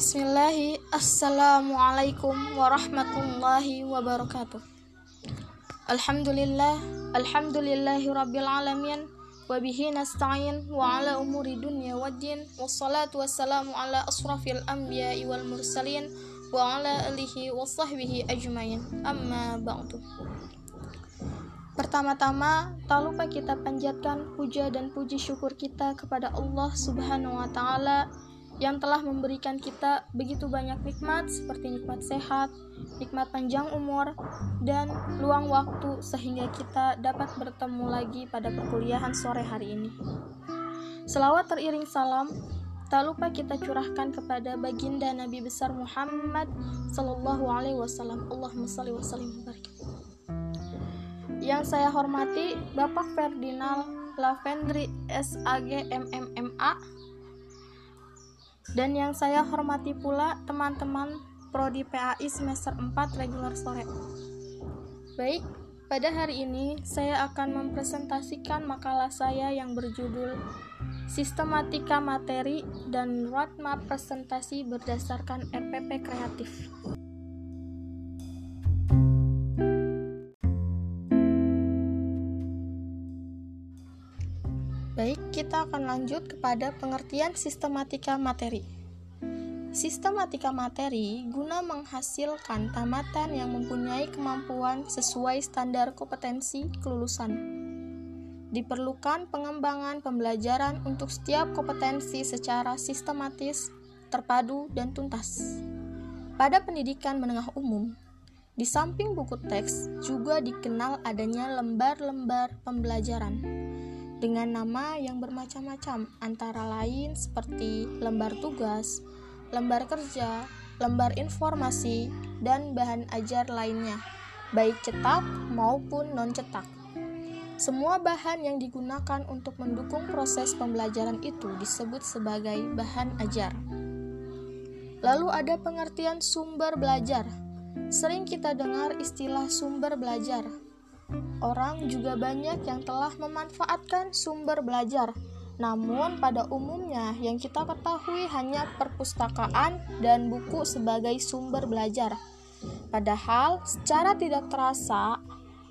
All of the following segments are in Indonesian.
Bismillahi Assalamualaikum warahmatullahi wabarakatuh. Alhamdulillah Alhamdulillahi rabbil alamin Wabihi nasta'in wa ala umuri dunya waddin Wassalatu wassalamu ala asrafil anbiya wal mursalin Wa ala alihi wa sahbihi ajmain. Amma ba'du. Pertama-tama, tak lupa kita panjatkan puja dan puji syukur kita kepada Allah Subhanahu wa Ta'ala yang telah memberikan kita begitu banyak nikmat seperti nikmat sehat, nikmat panjang umur, dan luang waktu sehingga kita dapat bertemu lagi pada perkuliahan sore hari ini. Selawat teriring salam, tak lupa kita curahkan kepada baginda Nabi besar Muhammad Sallallahu Alaihi Wasallam. Allahumma salli wa sallim Yang saya hormati Bapak Ferdinand Lavendri SAG MMMA dan yang saya hormati pula teman-teman Prodi PAI semester 4 regular sore. Baik, pada hari ini saya akan mempresentasikan makalah saya yang berjudul Sistematika Materi dan Roadmap Presentasi Berdasarkan RPP Kreatif. Kita akan lanjut kepada pengertian sistematika materi. Sistematika materi guna menghasilkan tamatan yang mempunyai kemampuan sesuai standar kompetensi kelulusan. Diperlukan pengembangan pembelajaran untuk setiap kompetensi secara sistematis, terpadu, dan tuntas. Pada pendidikan menengah umum, di samping buku teks juga dikenal adanya lembar-lembar pembelajaran dengan nama yang bermacam-macam, antara lain seperti lembar tugas, lembar kerja, lembar informasi, dan bahan ajar lainnya, baik cetak maupun non-cetak. Semua bahan yang digunakan untuk mendukung proses pembelajaran itu disebut sebagai bahan ajar. Lalu ada pengertian sumber belajar. Sering kita dengar istilah sumber belajar, Orang juga banyak yang telah memanfaatkan sumber belajar. Namun, pada umumnya yang kita ketahui hanya perpustakaan dan buku sebagai sumber belajar. Padahal, secara tidak terasa,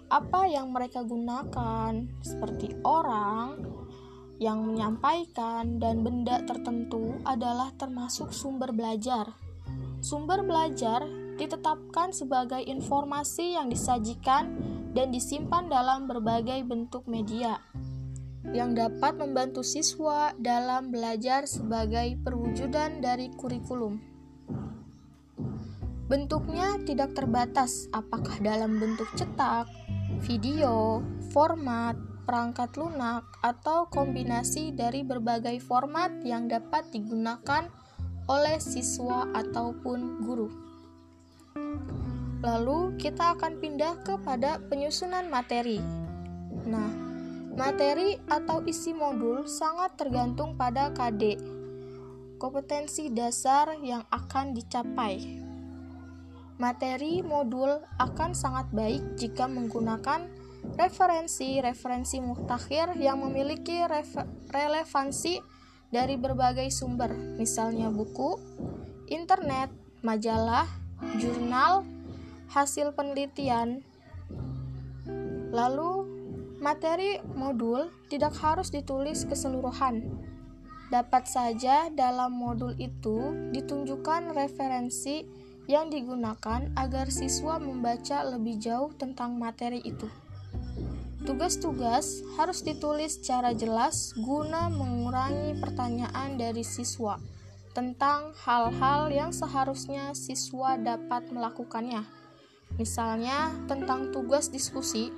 apa yang mereka gunakan, seperti orang yang menyampaikan dan benda tertentu, adalah termasuk sumber belajar. Sumber belajar ditetapkan sebagai informasi yang disajikan dan disimpan dalam berbagai bentuk media yang dapat membantu siswa dalam belajar sebagai perwujudan dari kurikulum. Bentuknya tidak terbatas, apakah dalam bentuk cetak, video, format, perangkat lunak, atau kombinasi dari berbagai format yang dapat digunakan oleh siswa ataupun guru. Lalu kita akan pindah kepada penyusunan materi. Nah, materi atau isi modul sangat tergantung pada KD, kompetensi dasar yang akan dicapai. Materi modul akan sangat baik jika menggunakan referensi-referensi mutakhir yang memiliki relevansi dari berbagai sumber, misalnya buku, internet, majalah, jurnal, hasil penelitian. Lalu, materi modul tidak harus ditulis keseluruhan. Dapat saja dalam modul itu ditunjukkan referensi yang digunakan agar siswa membaca lebih jauh tentang materi itu. Tugas-tugas harus ditulis secara jelas guna mengurangi pertanyaan dari siswa tentang hal-hal yang seharusnya siswa dapat melakukannya. Misalnya tentang tugas diskusi,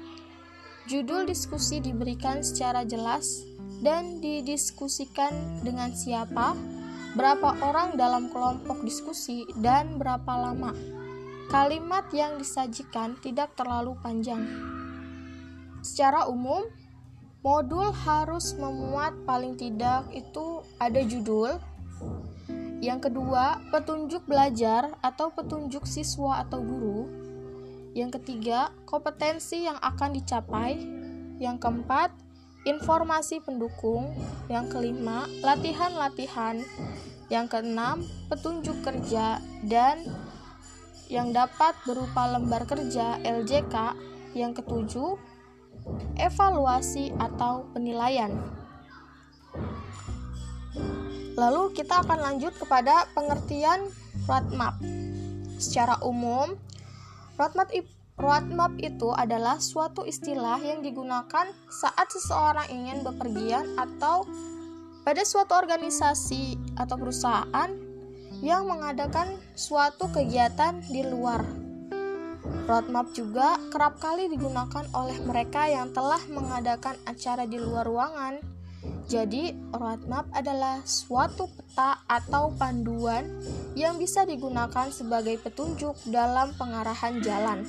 judul diskusi diberikan secara jelas dan didiskusikan dengan siapa, berapa orang dalam kelompok diskusi, dan berapa lama. Kalimat yang disajikan tidak terlalu panjang. Secara umum, modul harus memuat paling tidak itu ada judul. Yang kedua, petunjuk belajar atau petunjuk siswa atau guru. Yang ketiga, kompetensi yang akan dicapai. Yang keempat, informasi pendukung, yang kelima, latihan-latihan, yang keenam, petunjuk kerja, dan yang dapat berupa lembar kerja LJK, yang ketujuh, evaluasi atau penilaian. Lalu kita akan lanjut kepada pengertian roadmap. Secara umum, roadmap Roadmap itu adalah suatu istilah yang digunakan saat seseorang ingin bepergian atau pada suatu organisasi atau perusahaan yang mengadakan suatu kegiatan di luar. Roadmap juga kerap kali digunakan oleh mereka yang telah mengadakan acara di luar ruangan. Jadi, roadmap adalah suatu peta atau panduan yang bisa digunakan sebagai petunjuk dalam pengarahan jalan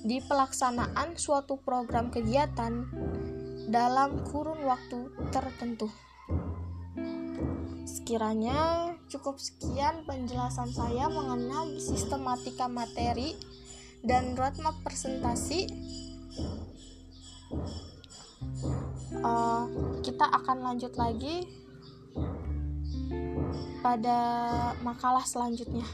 di pelaksanaan suatu program kegiatan dalam kurun waktu tertentu. Sekiranya cukup sekian penjelasan saya mengenai sistematika materi dan roadmap presentasi. Kita akan lanjut lagi pada makalah selanjutnya.